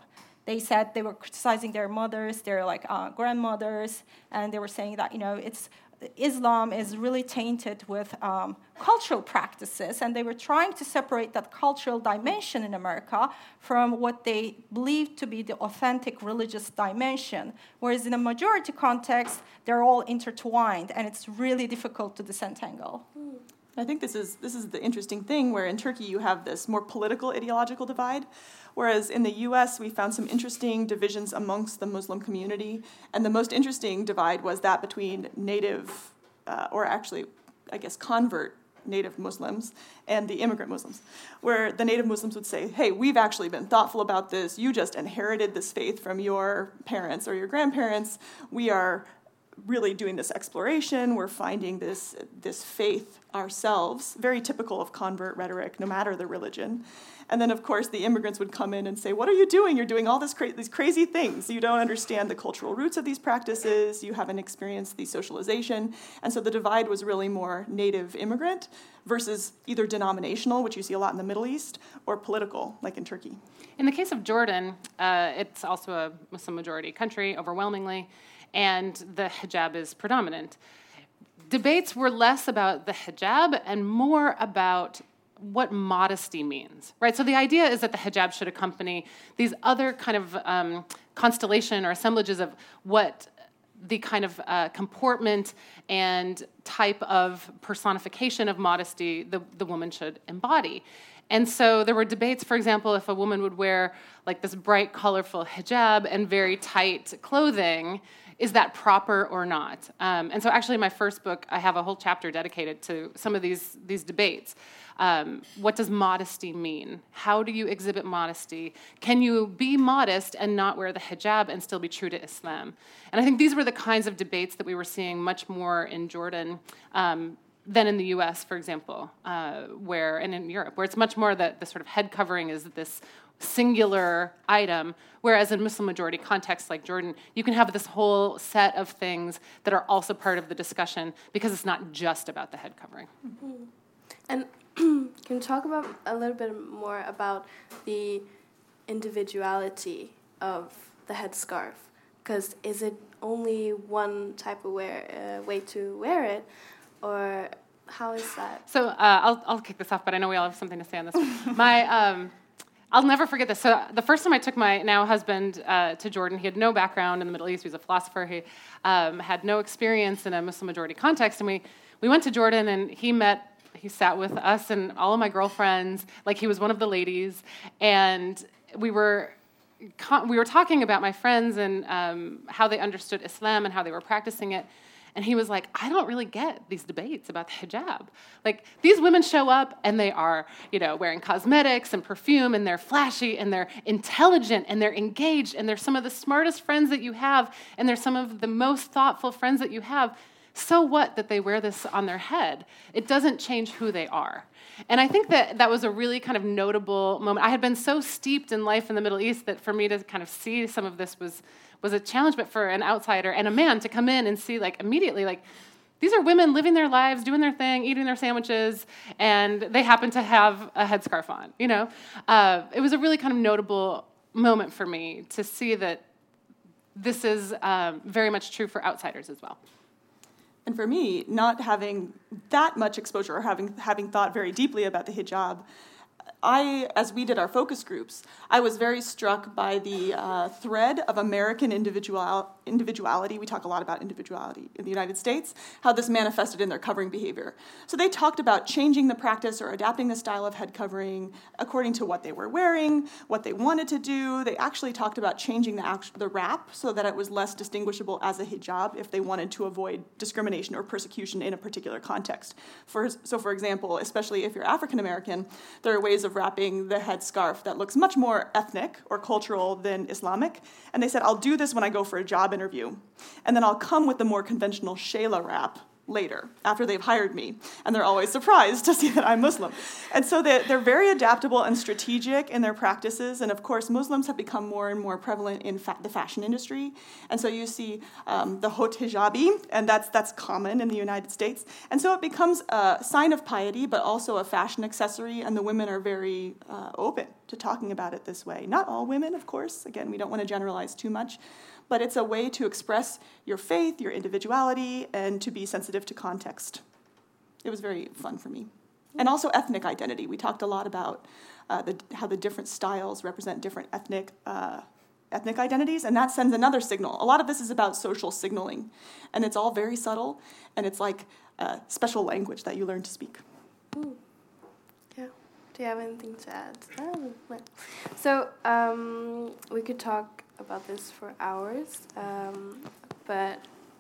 S4: They said they were criticizing their mothers, their like uh, grandmothers, and they were saying that you know it's Islam is really tainted with um, cultural practices, and they were trying to separate that cultural dimension in America from what they believed to be the authentic religious dimension. Whereas in a majority context, they're all intertwined, and it's really difficult to disentangle.
S2: I think this is this is the interesting thing where in Turkey you have this more political ideological divide, whereas in the U.S. we found some interesting divisions amongst the Muslim community, and the most interesting divide was that between native, uh, or actually, I guess convert native Muslims and the immigrant Muslims, where the native Muslims would say, Hey, we've actually been thoughtful about this. You just inherited this faith from your parents or your grandparents. We are really doing this exploration. We're finding this, this faith ourselves, very typical of convert rhetoric, no matter the religion. And then, of course, the immigrants would come in and say, What are you doing? You're doing all this cra- these crazy things. You don't understand the cultural roots of these practices. You haven't experienced the socialization. And so the divide was really more native immigrant versus either denominational, which you see a lot in the Middle East, or political, like in Turkey.
S3: In the case of Jordan, uh, it's also a Muslim majority country, overwhelmingly, and the hijab is predominant. Debates were less about the hijab and more about what modesty means, right? So the idea is that the hijab should accompany these other kind of um, constellation or assemblages of what the kind of uh, comportment and type of personification of modesty the, the woman should embody. And so there were debates, for example, if a woman would wear like this bright, colorful hijab and very tight clothing, is that proper or not? Um, and so, actually, my first book, I have a whole chapter dedicated to some of these, these debates. Um, what does modesty mean? How do you exhibit modesty? Can you be modest and not wear the hijab and still be true to Islam? And I think these were the kinds of debates that we were seeing much more in Jordan. Um, than in the US, for example, uh, where, and in Europe, where it's much more that the sort of head covering is this singular item, whereas in Muslim majority contexts like Jordan, you can have this whole set of things that are also part of the discussion because it's not just about the head covering.
S1: Mm-hmm. And can you talk about a little bit more about the individuality of the headscarf? Because is it only one type of wear, uh, way to wear it, or how is that?
S3: So uh, I'll, I'll kick this off, but I know we all have something to say on this. my um, I'll never forget this. So the first time I took my now husband uh, to Jordan, he had no background in the Middle East. He was a philosopher. He um, had no experience in a Muslim majority context, and we we went to Jordan, and he met. He sat with us and all of my girlfriends, like he was one of the ladies, and we were we were talking about my friends and um, how they understood Islam and how they were practicing it. And he was like, I don't really get these debates about the hijab. Like, these women show up and they are, you know, wearing cosmetics and perfume and they're flashy and they're intelligent and they're engaged and they're some of the smartest friends that you have and they're some of the most thoughtful friends that you have. So what that they wear this on their head? It doesn't change who they are. And I think that that was a really kind of notable moment. I had been so steeped in life in the Middle East that for me to kind of see some of this was was a challenge, but for an outsider and a man to come in and see like immediately like these are women living their lives, doing their thing, eating their sandwiches, and they happen to have a headscarf on. You know, uh, it was a really kind of notable moment for me to see that this is um, very much true for outsiders as well.
S2: And for me, not having that much exposure or having having thought very deeply about the hijab I, as we did our focus groups, I was very struck by the uh, thread of American individual, individuality. We talk a lot about individuality in the United States, how this manifested in their covering behavior. So they talked about changing the practice or adapting the style of head covering according to what they were wearing, what they wanted to do. They actually talked about changing the, act- the wrap so that it was less distinguishable as a hijab if they wanted to avoid discrimination or persecution in a particular context. For, so, for example, especially if you're African American, there are ways of wrapping the headscarf that looks much more ethnic or cultural than Islamic. And they said, I'll do this when I go for a job interview. And then I'll come with the more conventional shayla wrap later after they've hired me and they're always surprised to see that i'm muslim. And so they're, they're very adaptable and strategic in their practices and of course muslims have become more and more prevalent in fa- the fashion industry. And so you see um, the hot hijabi and that's that's common in the united states. And so it becomes a sign of piety but also a fashion accessory and the women are very uh, open to talking about it this way. Not all women of course. Again we don't want to generalize too much but it's a way to express your faith, your individuality, and to be sensitive to context. It was very fun for me. And also ethnic identity. We talked a lot about uh, the, how the different styles represent different ethnic, uh, ethnic identities, and that sends another signal. A lot of this is about social signaling, and it's all very subtle, and it's like a special language that you learn to speak.
S1: Ooh. Yeah. Do you have anything to add? Oh, so um, we could talk about this for hours, um, but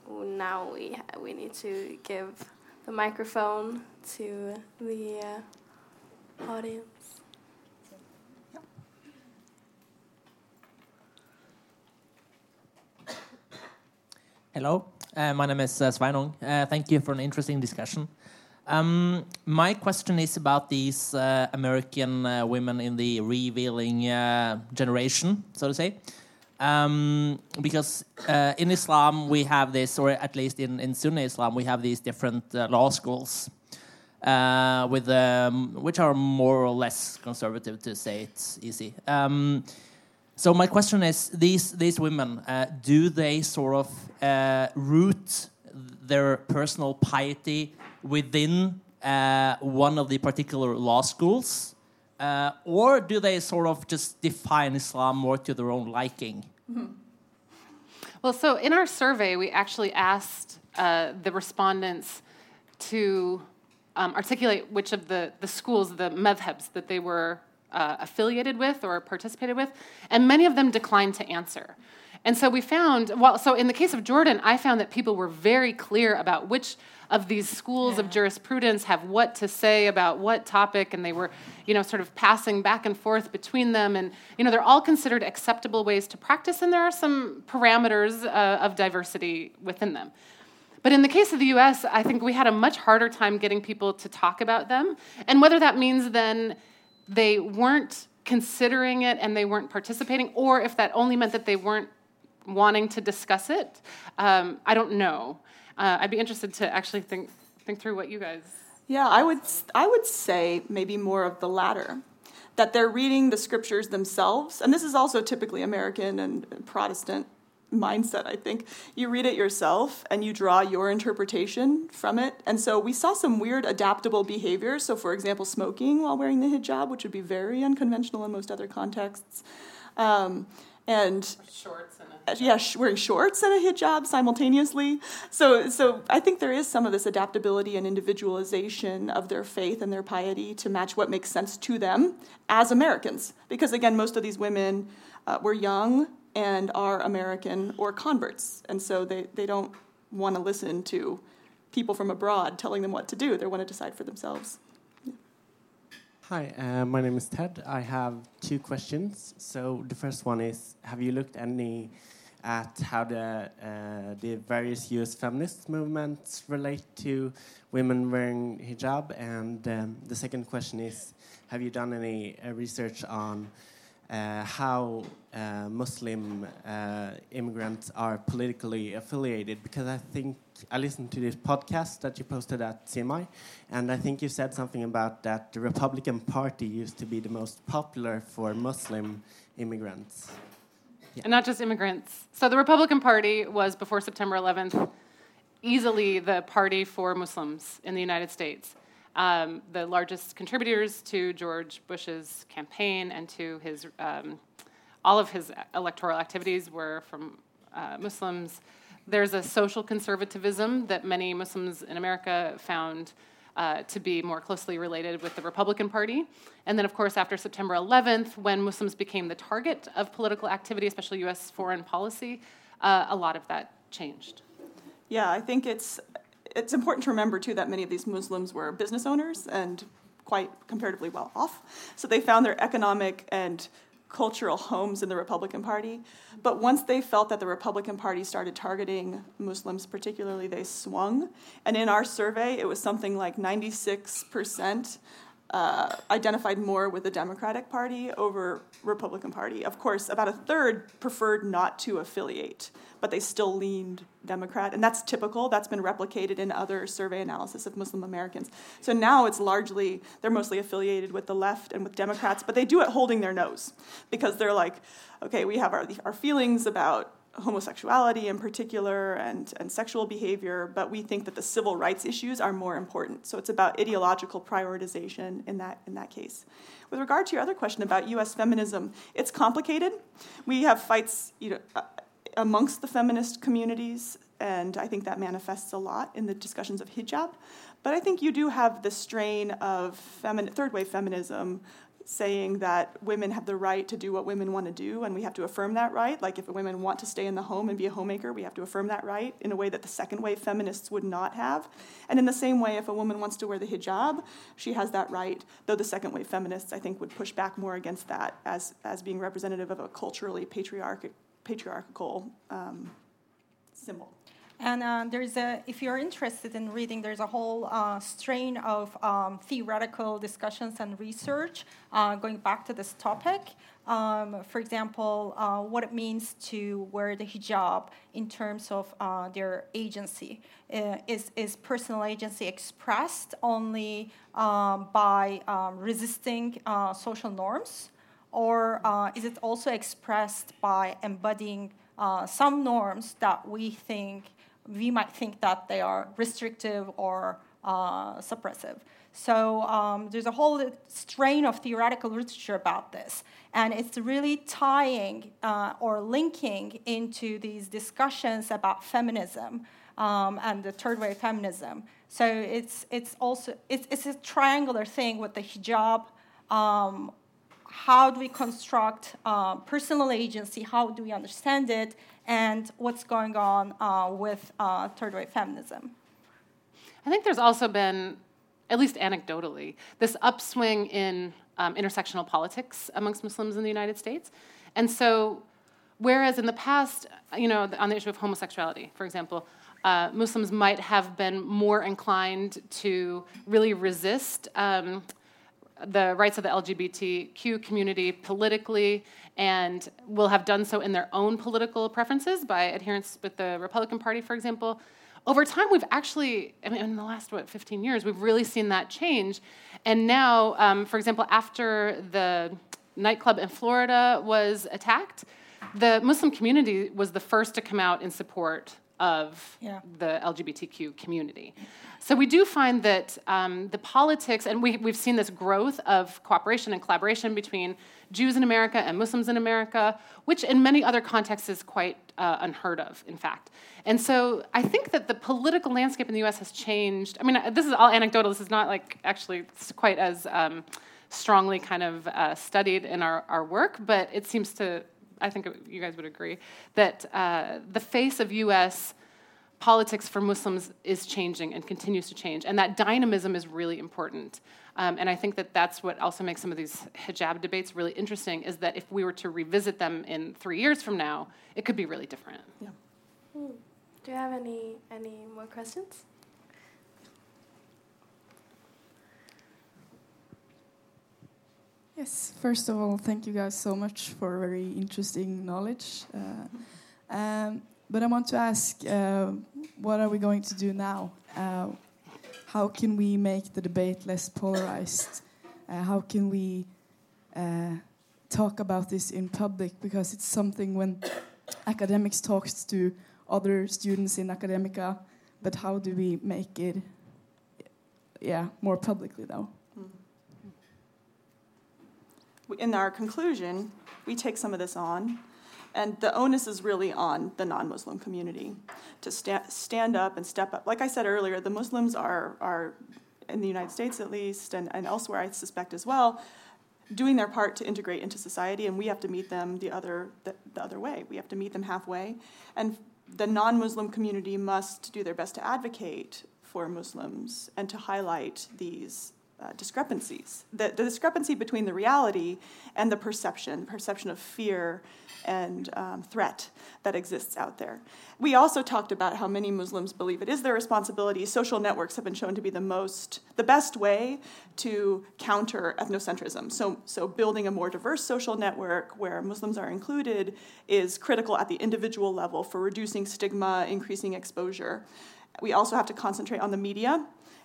S1: now we we need to give the microphone to the uh, audience.
S5: Hello, uh, my name is uh, Sveinung. Uh, thank you for an interesting discussion. Um, my question is about these uh, American uh, women in the revealing uh, generation, so to say. Um, because uh, in Islam we have this, or at least in, in Sunni Islam, we have these different uh, law schools, uh, with um, which are more or less conservative, to say it's easy. Um, so my question is: these these women, uh, do they sort of uh, root their personal piety within uh, one of the particular law schools? Uh, or do they sort of just define Islam more to their own liking? Mm -hmm.
S3: Well, so in our survey, we actually asked uh, the respondents to um, articulate which of the, the schools, the madhabs, that they were uh, affiliated with or participated with, and many of them declined to answer. And so we found, well, so in the case of Jordan, I found that people were very clear about which of these schools yeah. of jurisprudence have what to say about what topic, and they were, you know, sort of passing back and forth between them. And, you know, they're all considered acceptable ways to practice, and there are some parameters uh, of diversity within them. But in the case of the US, I think we had a much harder time getting people to talk about them. And whether that means then they weren't considering it and they weren't participating, or if that only meant that they weren't wanting to discuss it. Um, I don't know. Uh, I'd be interested to actually think think through what you guys.
S2: Yeah, I would I would say maybe more of the latter, that they're reading the scriptures themselves, and this is also typically American and Protestant mindset. I think you read it yourself and you draw your interpretation from it, and so we saw some weird adaptable behavior. So, for example, smoking while wearing the hijab, which would be very unconventional in most other contexts. Um, and
S3: shorts and
S2: a yeah, sh- wearing shorts and a hijab simultaneously. So, so I think there is some of this adaptability and individualization of their faith and their piety to match what makes sense to them as Americans. Because again, most of these women uh, were young and are American or converts, and so they, they don't want to listen to people from abroad telling them what to do. They want to decide for themselves.
S6: Hi, uh, my name is Ted. I have two questions. So the first one is: Have you looked any at how the uh, the various U.S. feminist movements relate to women wearing hijab? And um, the second question is: Have you done any uh, research on how uh, Muslim uh, immigrants are politically affiliated? Because I think I listened to this podcast that you posted at CMI, and I think you said something about that the Republican Party used to be the most popular for Muslim immigrants.
S3: Yeah. And not just immigrants. So the Republican Party was, before September 11th, easily the party for Muslims in the United States. Um, the largest contributors to George Bush's campaign and to his um, all of his electoral activities were from uh, Muslims. There's a social conservatism that many Muslims in America found uh, to be more closely related with the Republican Party. And then, of course, after September 11th, when Muslims became the target of political activity, especially US foreign policy, uh, a lot of that changed.
S2: Yeah, I think it's it's important to remember too that many of these Muslims were business owners and quite comparatively well off. So they found their economic and cultural homes in the Republican Party. But once they felt that the Republican Party started targeting Muslims, particularly, they swung. And in our survey, it was something like 96% uh, identified more with the Democratic Party over Republican Party. Of course, about a third preferred not to affiliate, but they still leaned Democrat, and that's typical. That's been replicated in other survey analysis of Muslim Americans. So now it's largely they're mostly affiliated with the left and with Democrats, but they do it holding their nose because they're like, okay, we have our our feelings about homosexuality in particular and, and sexual behavior, but we think that the civil rights issues are more important. So it's about ideological prioritization in that, in that case. With regard to your other question about US feminism, it's complicated. We have fights you know, uh, amongst the feminist communities, and I think that manifests a lot in the discussions of hijab. But I think you do have the strain of femin- third wave feminism saying that women have the right to do what women want to do and we have to affirm that right. Like if women want to stay in the home and be a homemaker we have to affirm that right in a way that the second wave feminists would not have. And in the same way if a woman wants to wear the hijab she has that right though the second wave feminists i think would push back more against that as as being representative of a culturally patriarchal patriarchal um, symbol
S4: and uh, there's a, if you're interested in reading, there's a whole uh, strain of um, theoretical discussions and research uh, going back to this topic. Um, for example, uh, what it means to wear the hijab in terms of uh, their agency. Uh, is, is personal agency expressed only um, by um, resisting social norms? Or is it also expressed by embodying some norms that we think we might think that they are restrictive or uh, suppressive. So um, there's a whole strain of theoretical literature about this, and it's really tying uh, or linking into these discussions about feminism um, and the third wave feminism. So it's it's also it's, it's a triangular thing with the hijab. Um, how do we construct uh, personal agency? How do we understand it? And what's going on uh, with uh, third wave feminism.
S3: I think there's also been, at least anecdotally, this upswing in um, intersectional politics amongst Muslims in the United States. And so, whereas in the past, you know, on the issue of homosexuality, for example, uh, Muslims might have been more inclined to really resist um, the rights of the LGBTQ community politically and will have done so in their own political preferences by adherence with the Republican Party, for example. Over time, we've actually, I mean, in the last, what, 15 years, we've really seen that change. And now, um, for example, after the nightclub in Florida was attacked, the Muslim community was the first to come out in support of yeah. the LGBTQ community. So we do find that um, the politics, and we, we've seen this growth of cooperation and collaboration between Jews in America and Muslims in America, which in many other contexts is quite uh, unheard of, in fact. And so I think that the political landscape in the US has changed. I mean, this is all anecdotal, this is not like actually quite as um, strongly kind of uh, studied in our, our work, but it seems to I think you guys would agree, that uh, the face of U.S. politics for Muslims is changing and continues to change, and that dynamism is really important. Um, and I think that that's what also makes some of these hijab debates really interesting is that if we were to revisit them in three years from now, it could be really different.
S2: Yeah.
S1: Hmm. Do you have any any more questions?
S7: Yes, first of all, thank you guys so much for very interesting knowledge. Uh, um, but I want to ask, uh, what are we going to do now? Uh, how can we make the debate less polarized? Uh, how can we uh, talk about this in public? Because it's something when academics talks to other students in academia, but how do we make it, yeah, more publicly though?
S2: In our conclusion, we take some of this on, and the onus is really on the non Muslim community to sta- stand up and step up. Like I said earlier, the Muslims are, are in the United States at least, and, and elsewhere, I suspect as well, doing their part to integrate into society, and we have to meet them the other, the, the other way. We have to meet them halfway. And the non Muslim community must do their best to advocate for Muslims and to highlight these uh, discrepancies. The, the, discrepancy between the reality and the perception, perception of fear and um, threat that exists out there. We also talked about how many Muslims believe it is their responsibility. Social networks have been shown to be the most, the best way to counter ethnocentrism. So, so building a more diverse social network where Muslims are included is critical at the individual level for reducing stigma, increasing exposure. We also have to concentrate on the media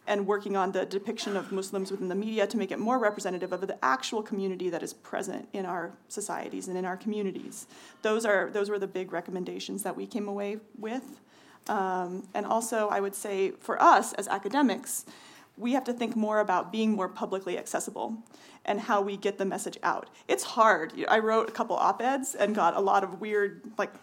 S2: and working on the depiction of Muslims within the media to make it more representative of the actual community that is present in our societies and in our communities. Those are those were the big recommendations that we came away with. Um, and also, I would say for us as academics, we have to think more about being more publicly accessible and how we get the message out. It's hard. I wrote a couple op eds and got a lot of weird, like,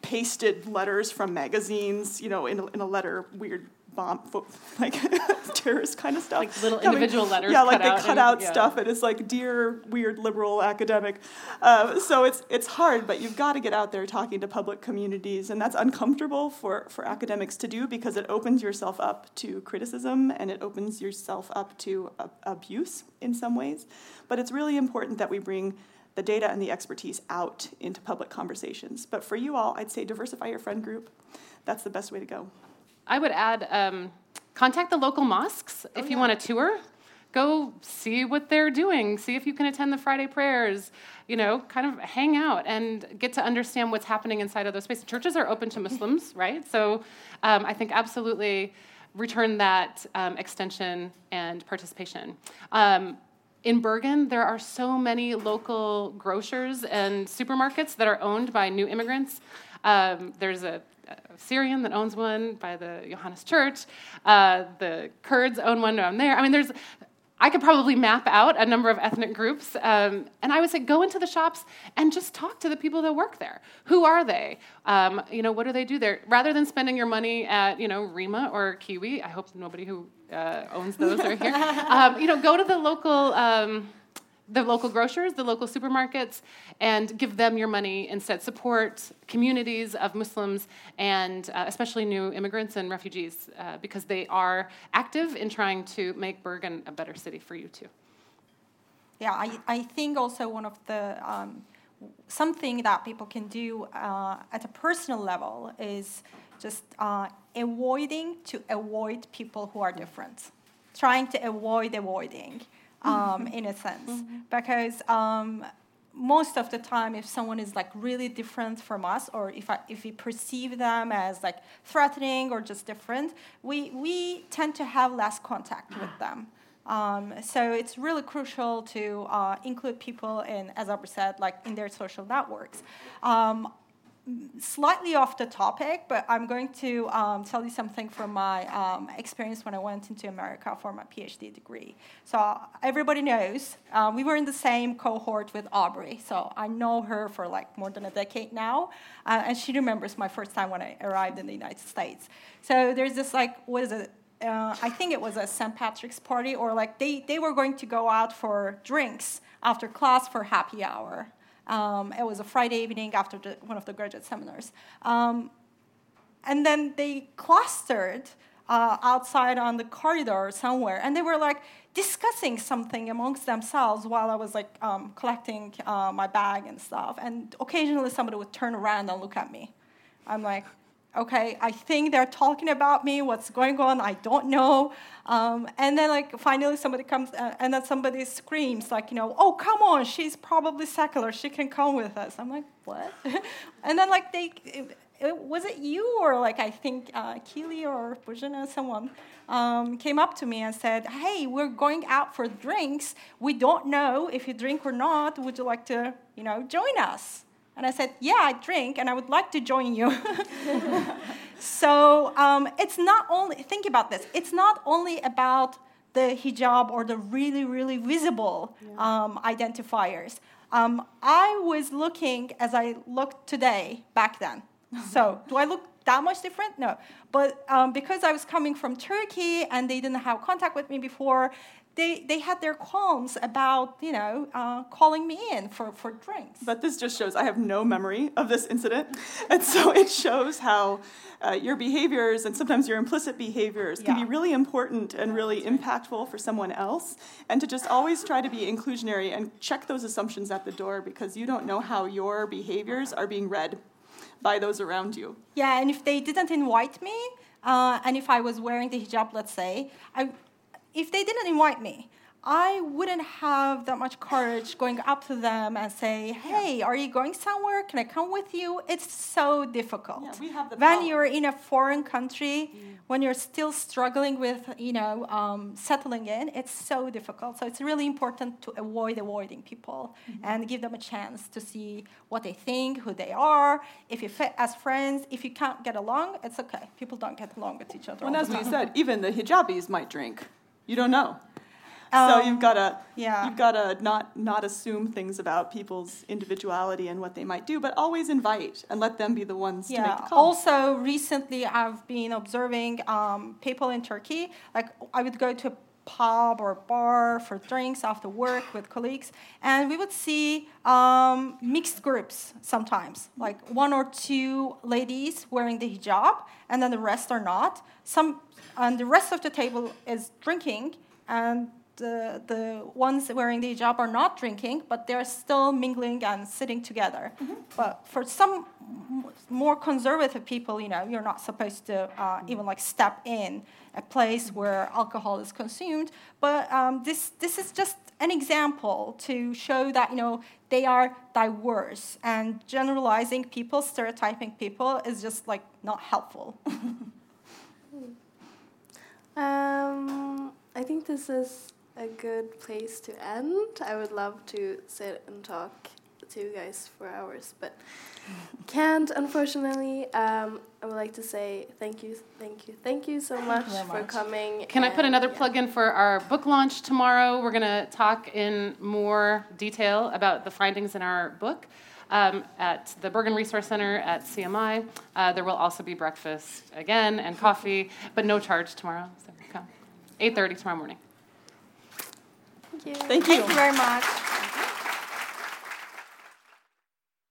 S2: pasted letters from magazines, you know, in a, in a letter, weird bomb, like terrorist kind of stuff.
S3: Like little Coming, individual letters.
S2: Yeah, like they cut out yeah. stuff, and it's like dear weird liberal academic. Uh, so it's it's hard, but you've got to get out there talking to public communities, and that's uncomfortable for for academics to do because it opens yourself up to criticism and it opens yourself up to uh, abuse in some ways. But it's really important that we bring the data and the expertise out into public conversations. But for you all, I'd say diversify your friend group. That's the best way to go.
S3: I would add um, contact the local mosques oh, if you yeah. want a tour. Go see what they're doing. See if you can attend the Friday prayers. You know, kind of hang out and get to understand what's happening inside of those spaces. Churches are open to Muslims, right? So um, I think absolutely return that um, extension and participation. Um, in Bergen, there are so many local grocers and supermarkets that are owned by new immigrants. Um, there's a Syrian that owns one by the Johannes Church. Uh, the Kurds own one down there. I mean, there's. I could probably map out a number of ethnic groups, um, and I would say go into the shops and just talk to the people that work there. Who are they? Um, you know, what do they do there? Rather than spending your money at you know Rema or Kiwi, I hope nobody who uh, owns those are here. Um, you know, go to the local um, the local grocers, the local supermarkets, and give them your money instead. Support communities of Muslims and uh, especially new immigrants and refugees uh, because they are active in trying to make Bergen a better city for you too.
S4: Yeah, I, I think also one of the um, something that people can do uh, at a personal level is just uh, avoiding to avoid people who are different, trying to avoid avoiding um, in a sense, mm-hmm. because um, most of the time, if someone is like really different from us, or if I, if we perceive them as like threatening or just different, we we tend to have less contact with them. Um, so it's really crucial to uh, include people in, as Aubrey said, like in their social networks. Um, slightly off the topic, but I'm going to um, tell you something from my um, experience when I went into America for my PhD degree. So everybody knows uh, we were in the same cohort with Aubrey. So I know her for like more than a decade now, uh, and she remembers my first time when I arrived in the United States. So there's this like what is it? Uh, I think it was a St. Patrick's party, or like they, they were going to go out for drinks after class for happy hour. Um, it was a Friday evening after the, one of the graduate seminars. Um, and then they clustered uh, outside on the corridor somewhere, and they were like discussing something amongst themselves while I was like um, collecting uh, my bag and stuff. And occasionally somebody would turn around and look at me. I'm like, okay, I think they're talking about me. What's going on? I don't know. Um, and then like finally somebody comes uh, and then somebody screams like, you know, oh come on, she's probably secular. She can come with us. I'm like, what? and then like they. It, it, was it you or like I think uh, Keely or Bujana, someone um, came up to me and said, "Hey, we're going out for drinks. We don't know if you drink or not. Would you like to, you know, join us?" And I said, Yeah, I drink and I would like to join you. so um, it's not only, think about this, it's not only about the hijab or the really, really visible yeah. um, identifiers. Um, I was looking as I looked today back then. so do I look that much different? No. But um, because I was coming from Turkey and they didn't have contact with me before, they, they had their qualms about, you know, uh, calling me in for, for drinks.
S2: But this just shows I have no memory of this incident. And so it shows how uh, your behaviors and sometimes your implicit behaviors can yeah. be really important and really impactful for someone else. And to just always try to be inclusionary and check those assumptions at the door because you don't know how your behaviors are being read by those around you.
S4: Yeah, and if they didn't invite me, uh, and if I was wearing the hijab, let's say, I if they didn't invite me, I wouldn't have that much courage going up to them and say, "Hey, yeah. are you going somewhere? Can I come with you?" It's so difficult.
S2: Yeah, we have the
S4: when you're in a foreign country, mm. when you're still struggling with, you know, um, settling in, it's so difficult. So it's really important to avoid avoiding people mm-hmm. and give them a chance to see what they think, who they are. If you fit as friends, if you can't get along, it's okay. People don't get along with each other.
S2: Well, as we said, even the hijabis might drink. You don't know. Um, so you've got to yeah. you've got to not not assume things about people's individuality and what they might do, but always invite and let them be the ones
S4: yeah.
S2: to make the call.
S4: Also, recently I've been observing um, people in Turkey. Like I would go to a pub or bar for drinks after work with colleagues, and we would see um, mixed groups sometimes, like one or two ladies wearing the hijab, and then the rest are not. Some and the rest of the table is drinking, and the, the ones wearing the hijab are not drinking, but they're still mingling and sitting together. Mm-hmm. But for some more conservative people, you know, you're not supposed to uh, even like step in a place where alcohol is consumed. But um, this this is just an example to show that you know they are diverse and generalizing people, stereotyping people is just like not helpful.
S1: Um, I think this is a good place to end. I would love to sit and talk to you guys for hours, but can't, unfortunately. Um, I would like to say thank you, thank you, thank you so much you for much. coming.
S3: Can I put another yeah. plug in for our book launch tomorrow? We're going to talk in more detail about the findings in our book um, at the Bergen Resource Center at CMI. Uh, there will also be breakfast again and coffee, but no charge tomorrow. So come. 8.30 tomorrow morning.
S1: Thank you.
S2: Thank you.
S4: Thank you very much.